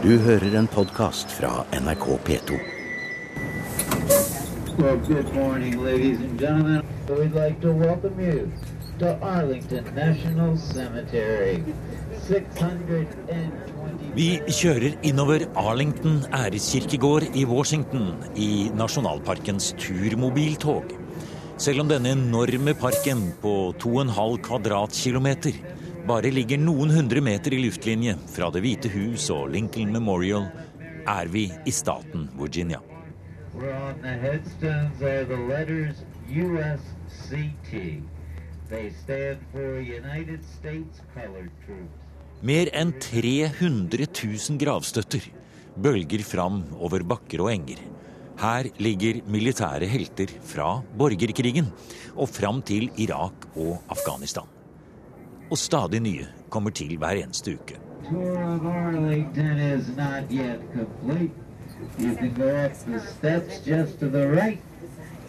Du hører en podkast fra NRK P2. Well, good morning, ladies and gentlemen. We'd like to welcome you to Arlington National Cemetery. 620 Vi kjører innover Arlington æreskirkegård i Washington i nasjonalparkens turmobiltog. Selv om denne enorme parken på 2,5 kvadratkilometer bare ligger noen hundre meter i luftlinje fra Det hvite hus og Lincoln Memorial, er vi i staten Virginia. Mer enn 300 000 gravstøtter bølger fram over bakker og enger. Her ligger militære helter fra borgerkrigen og fram til Irak og Afghanistan. Og stadig nye kommer til hver eneste uke. Tour of Arlington is not yet complete. You can go up the steps just to the right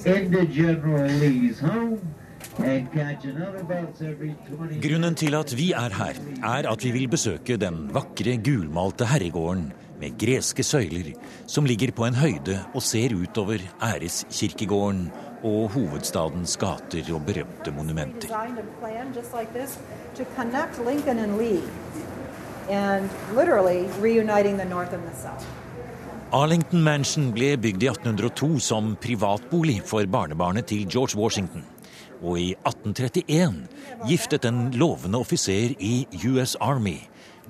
into General Lee's home and catch another bus every 20 Grunnen til at vi er her, er at vi vil besøke den vakre, gulmalte herregården med greske søyler, som ligger på en høyde og ser utover æreskirkegården og hovedstadens gater og berømte monumenter. Arlington Mansion ble bygd i 1802 som privatbolig for barnebarnet til George Washington. Og i 1831 giftet en lovende offiser i US Army,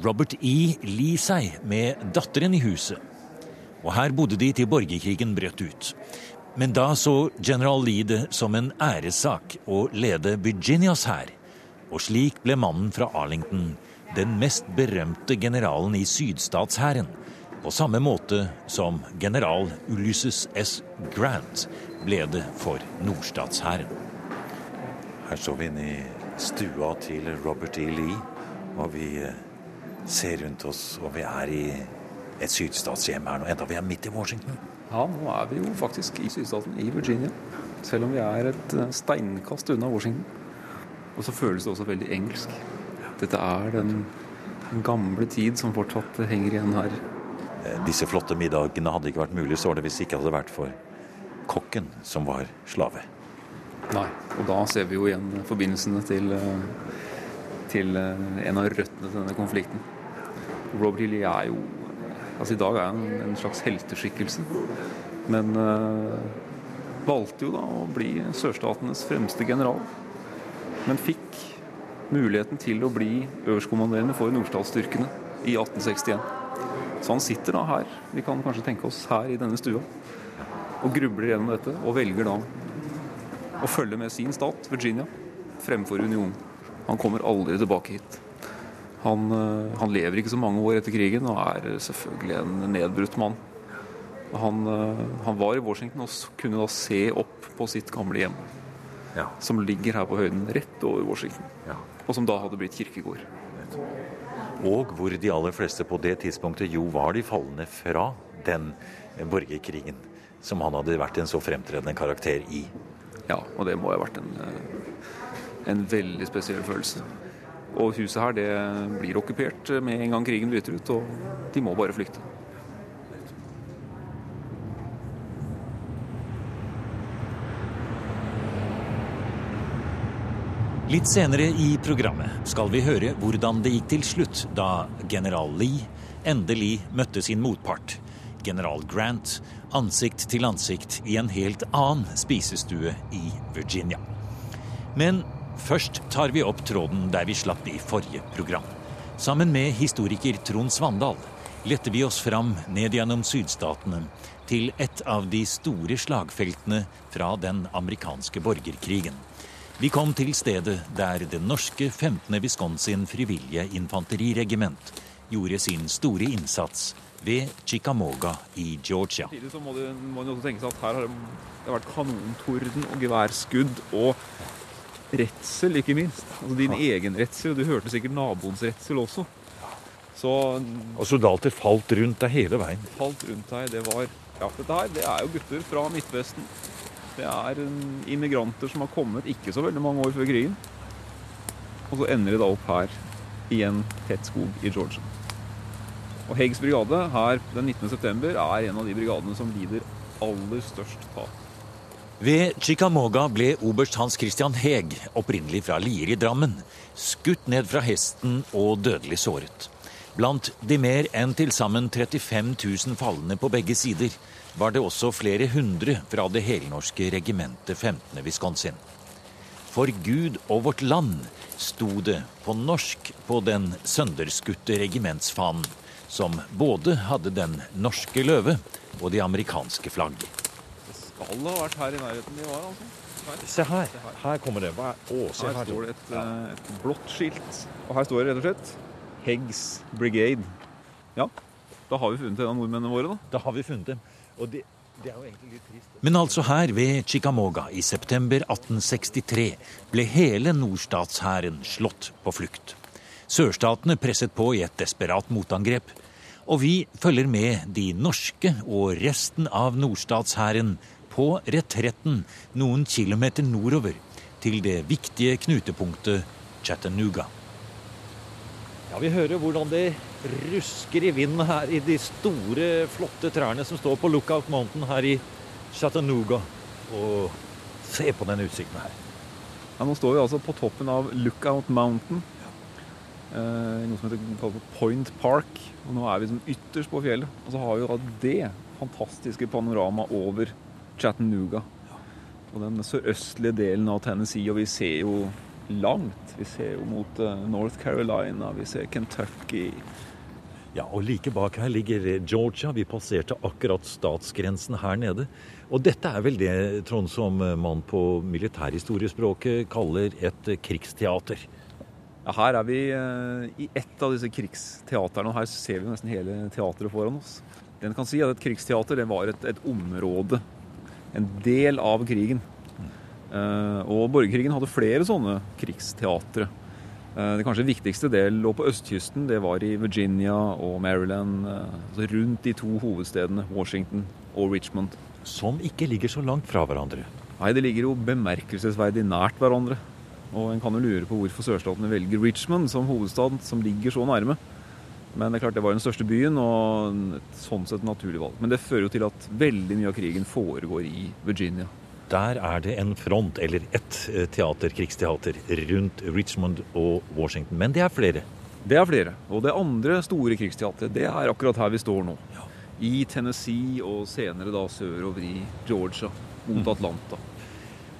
Robert E. Lee, seg med datteren i huset. Og her bodde de til borgerkrigen brøt ut. Men da så general Lee det som en æressak å lede Virginias hær. Og slik ble mannen fra Arlington den mest berømte generalen i sydstatshæren. På samme måte som general Ulysses S. Grant ble det for nordstatshæren. Her står vi inne i stua til Robert E. Lee, og vi eh, ser rundt oss, og vi er i et sydstatshjem her nå, enda vi er midt i Washington. Ja, nå er vi jo faktisk i sydstaten i Virginia. Selv om vi er et eh, steinkast unna Washington. Og så føles det også veldig engelsk. Dette er den, den gamle tid som fortsatt henger igjen her. Eh, Disse flotte middagene hadde ikke vært mulig, så det, hvis ikke hadde vært for kokken som var slave. Nei. Og da ser vi jo igjen forbindelsene til, eh, til en av røttene til denne konflikten. Robert Hilly er jo Altså I dag er han en slags helteskikkelse. Men eh, valgte jo da å bli sørstatenes fremste general. Men fikk muligheten til å bli øverstkommanderende for nordstatsstyrkene i 1861. Så han sitter da her, vi kan kanskje tenke oss her i denne stua, og grubler gjennom dette, og velger da å følge med sin stat, Virginia, fremfor unionen. Han kommer aldri tilbake hit. Han, eh, han lever ikke så mange år etter krigen og er selvfølgelig en nedbrutt mann. Han, eh, han var i Washington og kunne da se opp på sitt gamle hjem, Ja. som ligger her på høyden rett over Washington, Ja. og som da hadde blitt kirkegård. Og hvor de aller fleste på det tidspunktet jo var de falne fra den borgerkrigen som han hadde vært en så fremtredende karakter i. Ja, og det må ha vært en, eh, en veldig spesiell følelse. Og huset her det blir okkupert med en gang krigen bryter ut, og de må bare flykte. Litt senere i programmet skal vi høre hvordan det gikk til slutt da general Lee endelig møtte sin motpart, general Grant, ansikt til ansikt i en helt annen spisestue i Virginia. Men først tar vi opp tråden der vi slapp i forrige program. Sammen med historiker Trond Svandal letter vi oss fram ned gjennom sydstatene til et av de store slagfeltene fra den amerikanske borgerkrigen. Vi kom til stedet der det norske 15. Wisconsin frivillige infanteriregiment gjorde sin store innsats ved Chicamoga i Georgia. Samtidig så må, det, må det også tenke seg at her har det vært kanontorden og geværskudd og redsel, ikke minst. Altså din egen redsel. Du hørte sikkert naboens redsel også. Så Og soldater falt rundt deg hele veien. falt rundt deg, det var Ja, dette her, det er jo gutter fra Midtvesten. Det er immigranter som har kommet ikke så veldig mange år før krigen. Og så ender de da opp her i en tett skog i Georgia. Og Heggs brigade her den 19.9 er en av de brigadene som lider aller størst tap. Ved Chicamoga ble oberst Hans Christian Heg, opprinnelig fra Lier i Drammen, skutt ned fra hesten og dødelig såret. Blant de mer enn til sammen 35 000 falne på begge sider var det også flere hundre fra det helnorske regimentet 15. Wisconsin. For Gud og vårt land sto det på norsk på den sønderskutte regimentsfanen, som både hadde den norske løve og de amerikanske flagg. Skal ha vært her i nærheten de var, altså. Her. Se her. Her kommer det. Hva er, å, se Her her. står det et, eh, et blått skilt, og her står det rett og slett Heggs Brigade. Ja, da har vi funnet en av nordmennene våre, da. Da har vi funnet dem. Og det, det er jo egentlig litt trist. Men altså her ved Chicamoga i september 1863 ble hele nordstatshæren slått på flukt. Sørstatene presset på i et desperat motangrep. Og vi følger med de norske og resten av nordstatshæren på retretten noen kilometer nordover til det viktige knutepunktet Chattanooga. Ja, Vi hører hvordan det rusker i vinden her i de store, flotte trærne som står på Lookout Mountain her i Chattanooga. Og se på den utsikten her. Ja, nå står vi altså på toppen av Lookout Mountain. Eh, noe som heter Point Park. Og nå er vi som ytterst på fjellet. Og så har vi jo da det fantastiske panoramaet over Chattanooga. Og den sørøstlige delen av Tennessee, og vi ser jo langt. Vi ser jo mot eh, North Carolina, vi ser Kentucky. Ja, og like bak her ligger Georgia. Vi passerte akkurat statsgrensen her nede. Og dette er vel det, Trond, som man på militærhistoriespråket kaller et krigsteater. Ja, her er vi eh, i ett av disse krigsteaterne, og her ser vi nesten hele teatret foran oss. Den kan si at Et krigsteater det var et, et område, en del av krigen. Eh, og borgerkrigen hadde flere sånne krigsteatre. Eh, det kanskje viktigste del lå på østkysten. Det var i Virginia og Maryland. eh, altså rundt de to hovedstedene, Washington og Richmond. Som ikke ligger så langt fra hverandre. Nei, det ligger jo bemerkelsesverdig nært hverandre. Og en kan jo lure på hvorfor sørstatene velger Richmond som hovedstad, som ligger så nærme. Men det er klart det var den største byen, og et sånn sett naturlig valg. Men det fører jo til at veldig mye av krigen foregår i Virginia. Der er det en front, eller ett eh, teater, krigsteater, rundt Richmond og Washington. Men det er flere. Det er flere. Og det andre store krigsteatret, det er akkurat her vi står nå. I Tennessee og senere da sørover i Georgia, mot Atlanta.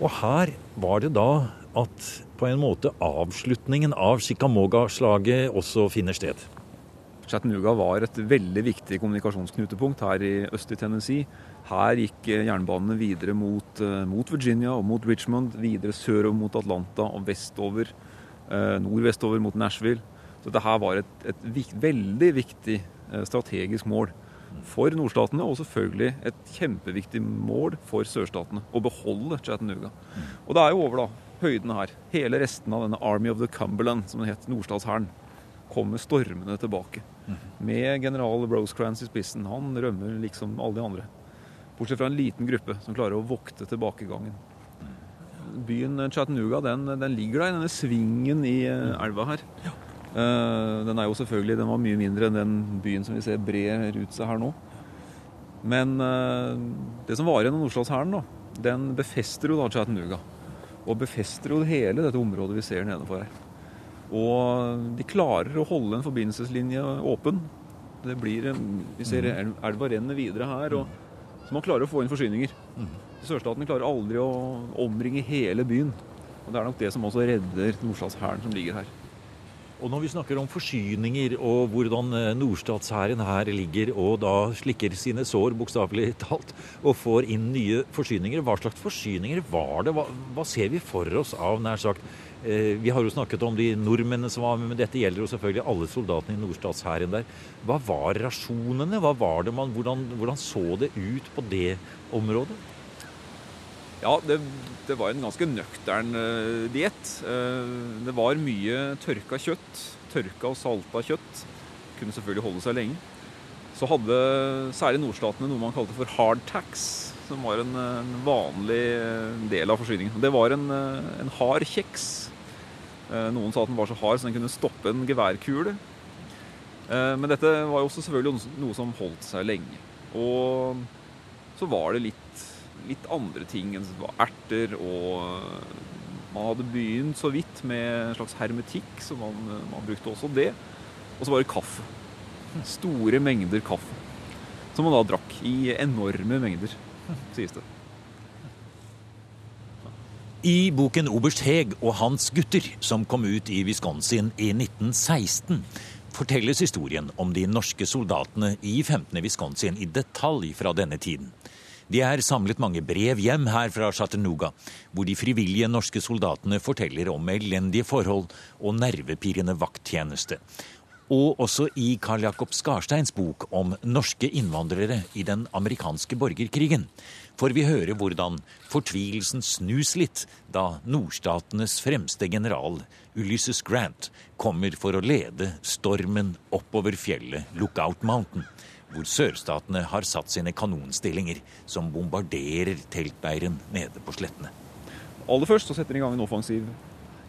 Og her var det da at på en måte avslutningen av Chicamoga-slaget også finner sted. Chattanooga var et veldig viktig kommunikasjonsknutepunkt her i øst i Tennessee. Her gikk eh, jernbanene videre mot, eh, mot Virginia og mot Richmond, videre sørover mot Atlanta og vestover, eh, nordvestover mot Nashville. Så dette her var et, et vikt, veldig viktig strategisk mål for nordstatene, og selvfølgelig et kjempeviktig mål for sørstatene. Å beholde Chattanooga. Og det er jo over da, høydene her. Hele resten av denne Army of the Cumberland, som den het, nordstatshæren, kommer stormende tilbake. Med general Rosecrans i spissen. Han rømmer liksom alle de andre. Bortsett fra en liten gruppe som klarer å vokte tilbakegangen. Byen Chattanooga den, den ligger der, i denne svingen i eh, elva her. Eh, den er jo selvfølgelig den var mye mindre enn den byen som vi ser brer ut seg her nå. Men eh, det som var igjen av Nordstatshæren, den befester jo da Chattanooga. Og befester jo hele dette området vi ser nedenfor her. Og de klarer å holde en forbindelseslinje åpen. Det blir Vi ser elva renner videre her, og, så man klarer å få inn forsyninger. Sørstatene klarer aldri å omringe hele byen. Og Det er nok det som også redder nordstatshæren som ligger her. Og når vi snakker om forsyninger og hvordan eh, nordstatshæren her ligger og da slikker sine sår, bokstavelig talt, og får inn nye forsyninger, hva slags forsyninger var det? Hva, hva ser vi for oss av, nær sagt? Eh, vi har jo snakket om de nordmennene som var med, men dette gjelder jo selvfølgelig alle soldatene i nordstatshæren der. Hva var rasjonene? Hva var det man, hvordan, hvordan så det ut på det området? Ja, det, det var en ganske nøktern uh, diett. Uh, det var mye tørka kjøtt. Tørka og salta kjøtt. Kunne selvfølgelig holde seg lenge. Så hadde særlig nordstatene noe man kalte for hardtax, som var en, en vanlig del av forsyningen. Det var en, en hard kjeks. Eh, Noen sa at den var så hard så den kunne stoppe en geværkule. Eh, men dette var jo også selvfølgelig noe som holdt seg lenge. Og så var det litt, litt andre ting enn erter og Man hadde begynt så vidt med en slags hermetikk, så man, man brukte også det. Og så var det kaffe. Store mengder kaffe. Som man da drakk i enorme mengder, sies det. I boken 'Oberst Heg og hans gutter', som kom ut i Wisconsin i 1916, fortelles historien om de norske soldatene i 15. Wisconsin i detalj fra denne tiden. Det er samlet mange brev hjem her fra Chattanooga, hvor de frivillige norske soldatene forteller om elendige forhold og nervepirrende vakttjeneste. Og også i Karl Jakob Skarsteins bok om norske innvandrere i den amerikanske borgerkrigen får vi høre hvordan fortvilelsen snus litt da nordstatenes fremste general, Ulysses Grant, kommer for å lede stormen oppover fjellet Lookout Mountain, hvor sørstatene har satt sine kanonstillinger som bombarderer teltleiren nede på slettene. Aller først så setter de i gang en offensiv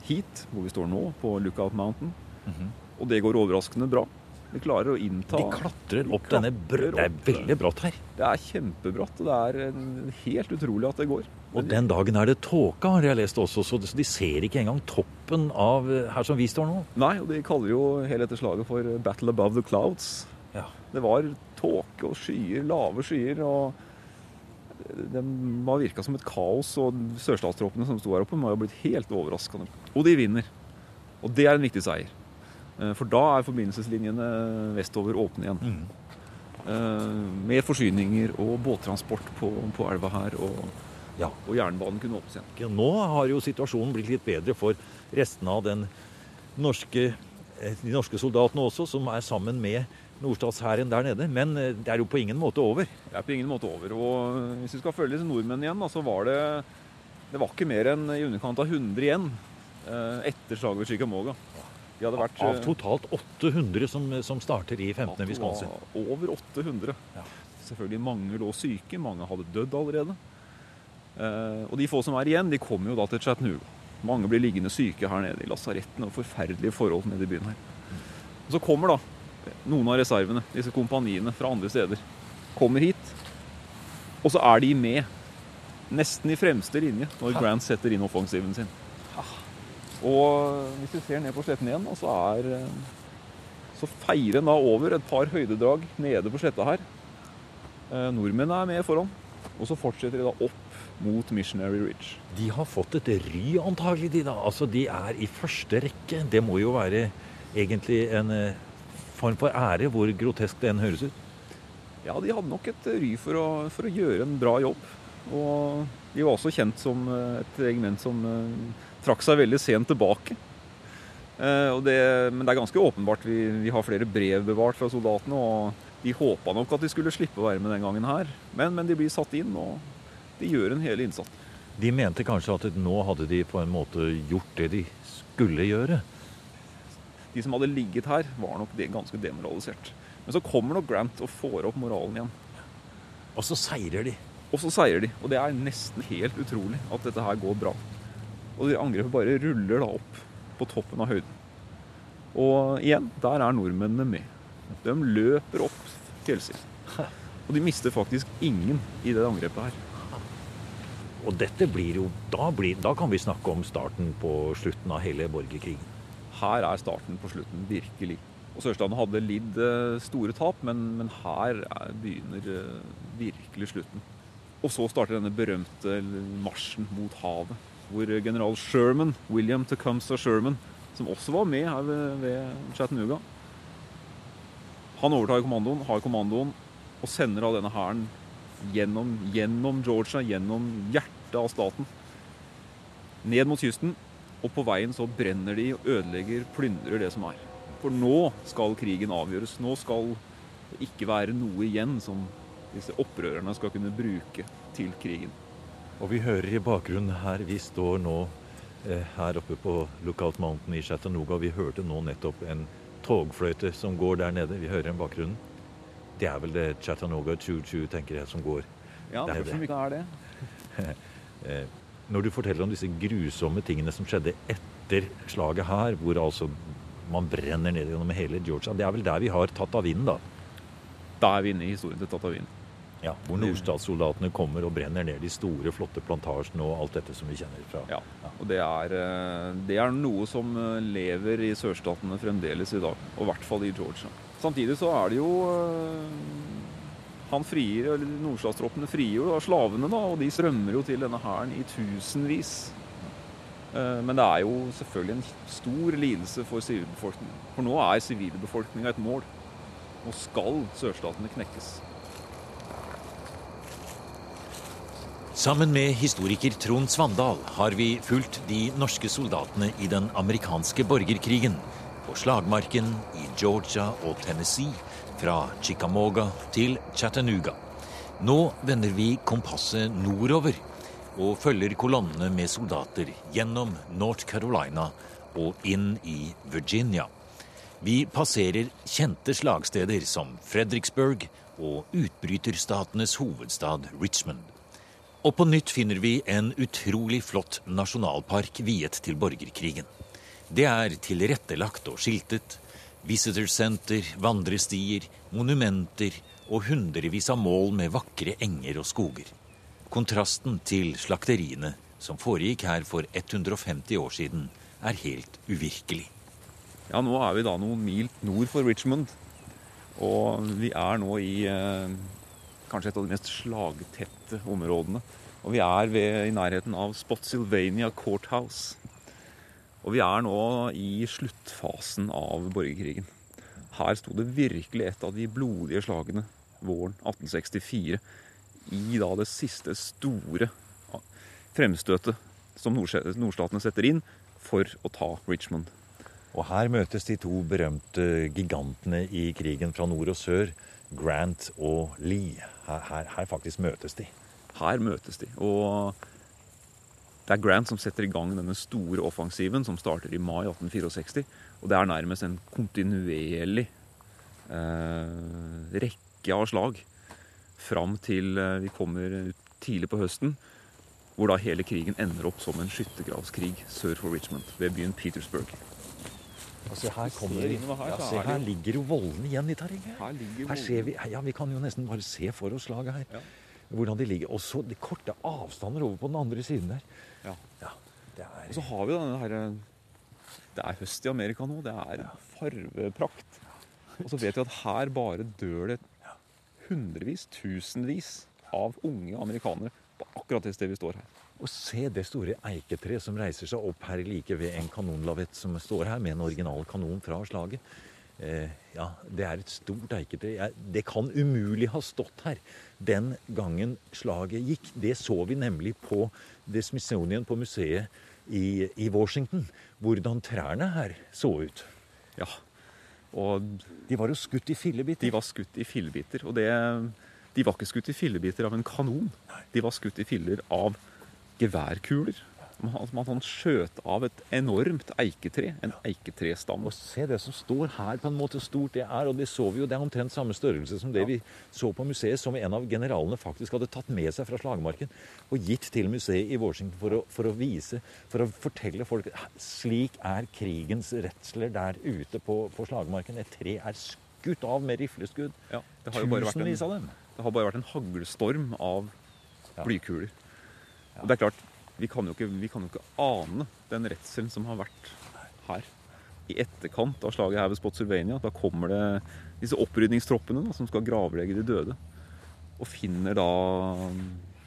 hit, hvor vi står nå, på Lookout Mountain. Mm -hmm. Og det går overraskende bra. De klarer å innta De klatrer opp de denne brø... Det er veldig bratt her. Det er kjempebratt, og det er helt utrolig at det går. Og den dagen er det tåke, har jeg lest også, så de ser ikke engang toppen av her som vi står nå. Nei, og de kaller jo hele dette slaget for 'Battle above the clouds'. Ja. Det var tåke og skyer, lave skyer. og det var virka som et kaos, og sørstatstroppene som sto her oppe, må ha blitt helt overraskende. Og de vinner. Og det er en viktig seier. Eh, for da er forbindelseslinjene vestover åpne igjen. Mm. Eh, med forsyninger og båttransport på, på elva her. Og, ja. og, jernbanen kunne åpnes igjen. Nå har jo situasjonen blitt litt bedre for restene av den norske, eh, de norske soldatene også, som er sammen med nordstatshæren der nede. Men det er jo på ingen måte over. Det er på ingen måte over. Og hvis vi skal følge disse nordmennene igjen, så var det det var ikke mer enn i underkant av 100 igjen etter slaget ved Chickamauga. Vært, av eh, totalt 800 som, som starter i 15. Wisconsin. Over 800. Ja. Selvfølgelig mange lå syke, mange hadde dødd allerede. Eh, og de få som er igjen, de kommer jo da til Chattanooga. Mange blir liggende syke her nede i lasarettene og forferdelige forhold nede i byen her. Og så kommer da noen av reservene, disse kompaniene fra andre steder, kommer hit. Og så er de med, nesten i fremste linje, når Grant setter inn offensiven sin. Og hvis vi ser ned på sletten igjen, så, er, eh, så feirer en da over et par høydedrag nede på sletta her. Eh, nordmennene er med foran. Og så fortsetter de da opp mot Missionary Ridge. De har fått et ry, antagelig, de da. Altså, de er i første rekke. Det må jo være egentlig en eh, form for ære, hvor grotesk det enn høres ut. Ja, de hadde nok et ry for å, for å gjøre en bra jobb. Og de var også kjent som et regiment som trakk seg veldig sent tilbake. Eh, det, men det er ganske åpenbart. Vi, vi, har flere brev bevart fra soldatene. og De håpa nok at de skulle slippe å være med den gangen her. Men, men de blir satt inn, og de gjør en hel innsats. De mente kanskje at nå hadde de på en måte gjort det de skulle gjøre? De som hadde ligget her, var nok ganske demoralisert. Men så kommer nok Grant og får opp moralen igjen. Og så seirer de. Og så seirer de. Og det er nesten helt utrolig at dette her går bra. Og de angrepet bare ruller da opp på toppen av høyden. Og igjen, der er nordmennene med. De løper opp fjellsiden. Og de mister faktisk ingen i det angrepet her. Og dette blir jo da, blir, da kan vi snakke om starten på slutten av hele borgerkrigen. Her er starten på slutten, virkelig. Og Sørstaten hadde lidd eh, store tap, men, men her er, begynner eh, virkelig slutten. Og så starter denne berømte marsjen mot havet hvor general Sherman, William Tecumseh Sherman, som også var med her ved, Chattanooga Han overtar kommandoen, har kommandoen og sender av denne hæren gjennom, gjennom, Georgia, gjennom hjertet av staten, ned mot kysten. Og på veien så brenner de og ødelegger, plyndrer det som er. For nå skal krigen avgjøres. Nå skal det ikke være noe igjen som disse opprørerne skal kunne bruke til krigen. Og vi hører i bakgrunnen her Vi står nå eh, her oppe på Lookout Mountain i Chattanooga. Vi hørte nå nettopp en togfløyte som går der nede. Vi hører den bakgrunnen. Det er vel det Chattanooga Choo-Choo, tenker jeg, som går. Ja, det er det. mye er det. Eh, når du forteller om disse grusomme tingene som skjedde etter slaget her, hvor altså Man brenner ned gjennom hele Georgia. Det er vel der vi har tatt av vinden, da. Da er vi inne i historien til Tatavinen. Ja, Hvor nordstatssoldatene kommer og brenner ned de store, flotte plantasjene og alt dette som vi kjenner fra. Ja, og det er, eh, det er noe som eh, lever i sørstatene fremdeles i dag. Og i hvert fall i Georgia. Samtidig så er det jo eh, Han frier, eller nordstatstroppene jo da slavene, da, og de strømmer jo til denne hæren i tusenvis. Men det er jo selvfølgelig en stor lidelse for sivilbefolkningen. For nå er sivilbefolkninga et mål. Nå skal sørstatene knekkes. Sammen med historiker Trond Svandal har vi fulgt de norske soldatene i den amerikanske borgerkrigen. På slagmarken i Georgia og Tennessee, fra Chicamoga til Chattanooga. Nå vender vi kompasset nordover og følger kolonnene med soldater gjennom North Carolina og inn i Virginia. Vi passerer kjente slagsteder som Fredericksburg og utbryterstatenes hovedstad Richmond. Og på nytt finner vi en utrolig flott nasjonalpark viet til borgerkrigen. Det er tilrettelagt og skiltet. Visitorsenter, vandrestier, monumenter og hundrevis av mål med vakre enger og skoger. Kontrasten til slakteriene som foregikk her for 150 år siden, er helt uvirkelig. Ja, nå er vi da noen mil nord for Richmond. Og vi er nå i eh, kanskje et av de mest slagtette områdene. Og vi er ved, i nærheten av Spotsylvania Courthouse. Og vi er nå i sluttfasen av borgerkrigen. Her sto det virkelig et av de blodige slagene våren 1864. I da det siste store fremstøtet som nordstatene setter inn for å ta Richmond. Og her møtes de to berømte gigantene i krigen fra nord og sør. Grant og Lee. Her, her, her, faktisk møtes de. Her møtes de. Og det er Grant som setter i gang denne store offensiven som starter i mai 1864. Og det er nærmest en kontinuerlig eh, rekke av slag fram til eh, vi kommer tidlig på høsten. Hvor da hele krigen ender opp som en skyttergravskrig sør for Richmond, ved byen Petersburg. Og se, her, kommer, ja, se, her ligger jo vollene igjen i terrenget. Her, her ser vi, ja, vi kan jo nesten bare se for oss slaget her. Ja. Hvordan de ligger. Og så de korte avstander over på den andre siden der. Ja. ja er... Og så har vi denne herre Det er høst i Amerika nå. Det er farveprakt. Og så vet vi at her bare dør det hundrevis, tusenvis av unge amerikanere på akkurat det stedet vi står her. Og se det store eiketreet som reiser seg opp her like ved en kanonlavett som står her, med en original kanon fra slaget. Eh, ja, det er et stort eiketre. Det kan umulig ha stått her den gangen slaget gikk. Det så vi nemlig på The Smithsonian på museet i, i Washington. Hvordan trærne her så ut. Ja, og De var jo skutt i fillebiter. De var skutt i fillebiter. Og det, de var ikke skutt i fillebiter av en kanon. De var skutt i filler av geværkuler. Man, man skjøt av et enormt eiketre. En eiketrestamme. Og se det som står her, på en måte stort det er. Og det så vi jo, det er omtrent samme størrelse som det ja. vi så på museet, som en av generalene faktisk hadde tatt med seg fra slagmarken og gitt til museet i Washington for å, for å vise, for å fortelle folk slik er krigens redsler der ute på, på slagmarken. Et tre er skutt av med rifleskudd. Ja, Tusenvis av dem. Det har bare vært en haglstorm av blykuler. Og det er klart, vi kan, ikke, vi kan, jo ikke, ane den redselen som har vært her. I etterkant av slaget her ved Spotsylvania, da kommer det disse opprydningstroppene da, som skal gravlegge de døde. Og finner da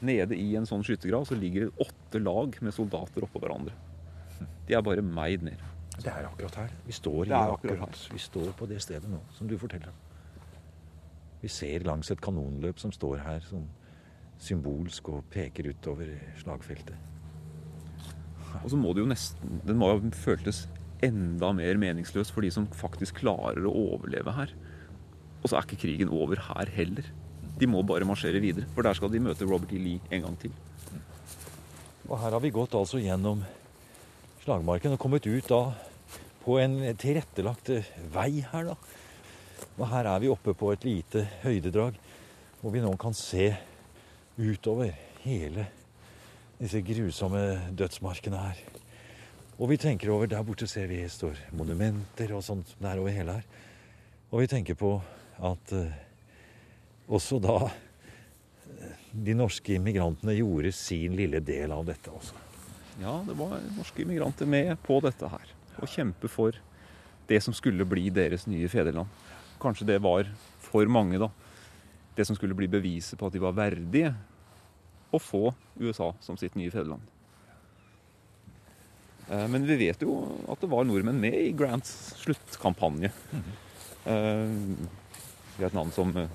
Nede i en sånn skyttergrav så ligger det åtte lag med soldater oppå hverandre. De er bare meid ned. Det er akkurat her. Vi står, her. akkurat, vi står på det stedet nå, som du forteller om. Vi ser langs et kanonløp som står her. sånn symbolsk og peker utover slagfeltet. Og så må det jo nesten Den må jo føltes enda mer meningsløs for de som faktisk klarer å overleve her. Og så er ikke krigen over her heller. De må bare marsjere videre, for der skal de møte Robert E. Lee en gang til. Og her har vi gått altså gjennom slagmarken og kommet ut da på en tilrettelagt vei her, da. Og her er vi oppe på et lite høydedrag hvor vi nå kan se utover hele disse grusomme dødsmarkene her. Og vi tenker over Der borte ser vi står monumenter og sånt som er over hele her. Og vi tenker på at eh, også da eh, de norske immigrantene gjorde sin lille del av dette også. Ja, det var norske immigranter med på dette her. Å kjempe for det som skulle bli deres nye fedreland. Kanskje det var for mange, da. Det som skulle bli beviset på at de var verdige å få USA som sitt nye fedreland. Eh, Men vi vet jo at det var nordmenn med i Grants sluttkampanje. Eh, Vi har et navn som eh,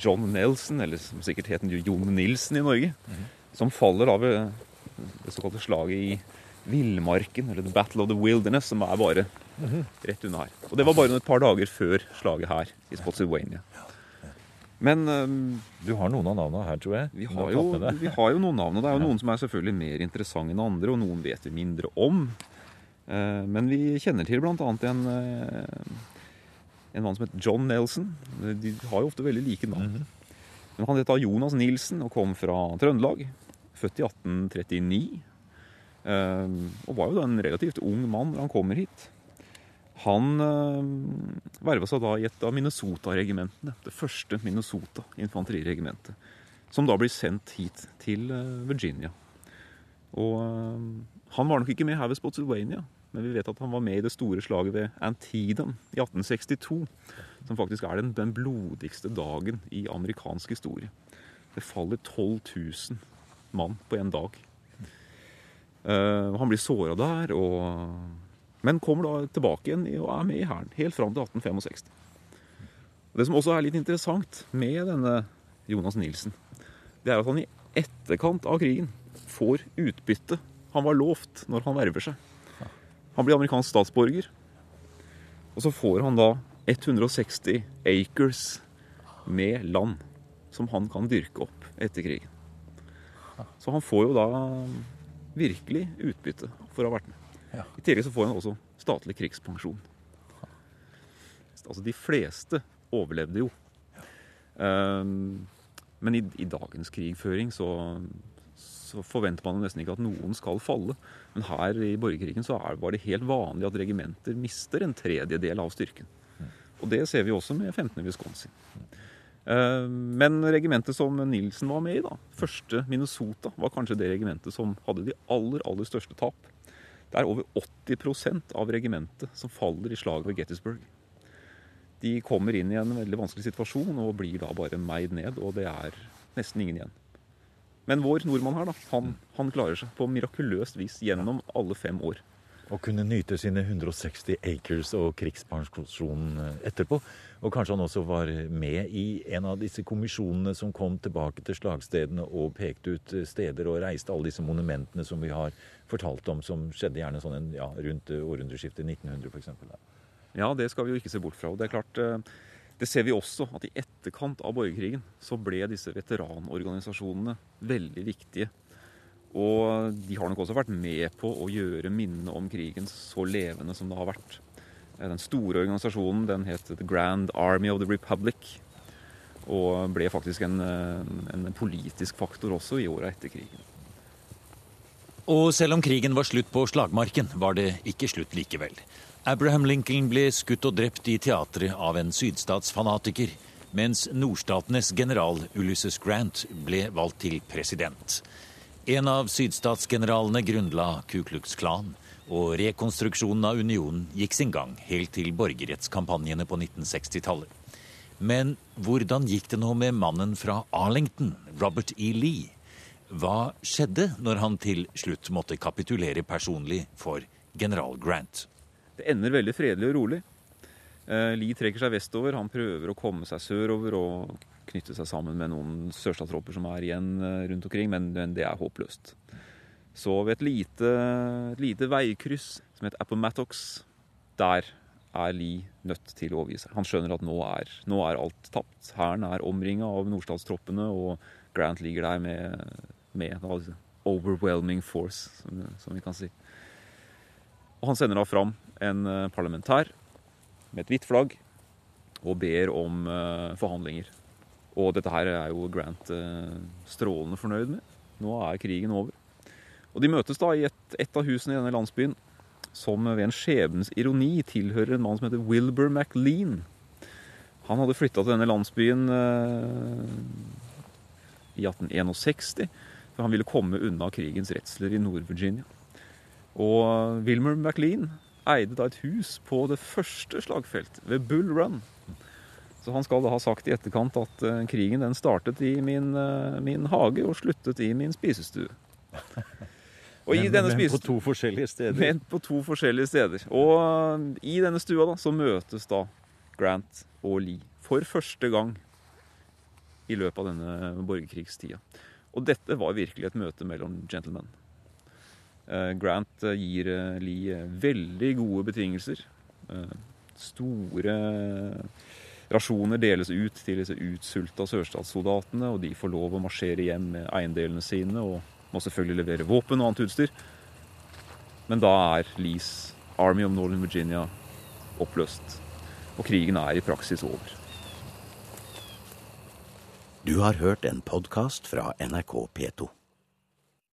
John Nelson, eller som sikkert het Jon Nilsen i Norge, som faller av eh, det såkalte slaget i villmarken, eller The Battle of the Wilderness, som er bare rett unna her. Og det var bare et par dager før slaget her i Spotsylvania. Men um, Du har noen av navnene her, tror jeg. vi har, jo, vi har jo noen navn, og det er jo noen som er selvfølgelig mer interessante enn andre, og noen vet vi mindre om. Uh, Men vi kjenner til bl.a. en, uh, en mann som heter John Nelson. De har jo ofte veldig like navn. Men han het Jonas Nilsen og kom fra Trøndelag. Født i 1839. Uh, Og var jo da en relativt ung mann når han kommer hit. Han uh, verva seg da i et av Minnesota-regimentene. Det første Minnesota infanteriregimentet. Som da blir sendt hit til eh, Virginia. Og eh, han var nok ikke med her ved Spotsylvania, men vi vet at han var med i det store slaget ved Antietam i 1862. Som faktisk er den, den blodigste dagen i amerikansk historie. Det faller 12 000 mann på en dag. Eh, han blir såra der, og, men kommer da tilbake igjen og er med i hæren helt fram til 1865. Det som også er litt interessant med denne Jonas Nilsen, det er at han i etterkant av krigen får utbytte han var lovt når han verver seg. Han blir amerikansk statsborger, og så får han da 160 acres med land som han kan dyrke opp etter krigen. Så han får jo da virkelig utbytte for å ha vært med. Ja. I tillegg så får han også statlig krigspensjon. Altså de fleste overlevde jo. Um, men i, i dagens krigføring så, så forventer man nesten ikke at noen skal falle. Men her i borgerkrigen så er, var det helt vanlig at regimenter mister en tredjedel av styrken. Og det ser vi også med 15. Wisconsin. Eh, Men regimentet som Nilsen var med i, da, første Minnesota, var kanskje det regimentet som hadde de aller, aller største tap. Det er over 80% av regimentet som faller i slaget ved Gettysburg. De kommer inn i en veldig vanskelig situasjon og blir da bare meid ned, og det er nesten ingen igjen. Men vår nordmann her, da, han, han klarer seg på mirakuløst vis gjennom alle fem år. Å kunne nyte sine 160 acres og krigspensjon eh, etterpå. Og kanskje han også var med i en av disse kommisjonene som kom tilbake til slagstedene og pekte ut eh, steder og reiste alle disse monumentene som vi har fortalt om, som skjedde gjerne sånn ja, rundt eh, århundreskiftet 1900 f.eks. Ja, det skal vi jo ikke se bort fra. Og det er klart, det ser vi også, at i etterkant av borgerkrigen så ble disse veteranorganisasjonene veldig viktige. Og de har nok også vært med på å gjøre minnet om krigen så levende som det har vært. Eh, Den store organisasjonen den het The Grand Army of the Republic. Og ble faktisk en, eh, en politisk faktor også i åra etter krigen. Og selv om krigen var slutt på slagmarken, var det ikke slutt likevel. Abraham Lincoln ble skutt og drept i teatret av en sydstatsfanatiker, mens nordstatenes general Ulysses Grant ble valgt til president. En av sydstatsgeneralene grunnla Ku Klux Klan, og rekonstruksjonen av unionen gikk sin gang helt til borgerrettskampanjene på 1960-tallet. Men hvordan gikk det nå med mannen fra Arlington, Robert E. Lee? Hva skjedde når han til slutt måtte kapitulere personlig for general Grant? Det ender veldig fredelig og rolig. Eh, Lee trekker seg vestover. Han prøver å komme seg sørover og knytte seg sammen med noen sørstatstropper som er igjen eh, rundt omkring, men, men det er håpløst. Så ved et lite, et lite veikryss som heter Appomattox, der er Lee nødt til å overgi seg. Han skjønner at nå er, nå er alt tapt. Hæren er omringa av nordstatstroppene, og Grant ligger der med, med overwhelming force, som, som vi kan si. Og han sender da fram en eh, parlamentær med et hvitt flagg og ber om eh, forhandlinger. Og dette her er jo Grant eh, strålende fornøyd med. Nå er krigen over. Og de møtes da i et, et av husene i denne landsbyen. som ved en skjebnens ironi tilhører en mann som heter Wilbur McLean. Han hadde flytta til denne landsbyen eh, i 1861, for han ville komme unna krigens redsler i Nord-Virginia. Og Wilmer McLean eide da et hus på det første slagfelt, ved Bull Run. Så han skal da ha sagt i etterkant at uh, krigen den startet i min, uh, min, hage og sluttet i min spisestue. Og men, men på to forskjellige steder? Men på to forskjellige steder. Og uh, i denne stua da, så møtes da Grant og Lee for første gang i løpet av denne borgerkrigstida. Og dette var virkelig et møte mellom gentlemen. Grant gir Lee veldig gode betingelser. Store Rasjoner deles ut til disse utsulta sørstatssoldatene, og de får lov å marsjere hjem med eiendelene sine og må selvfølgelig levere våpen og annet utstyr. Men da er Lees Army of Northern Virginia oppløst, og krigen er i praksis over. Du har hørt en podkast fra NRK P2.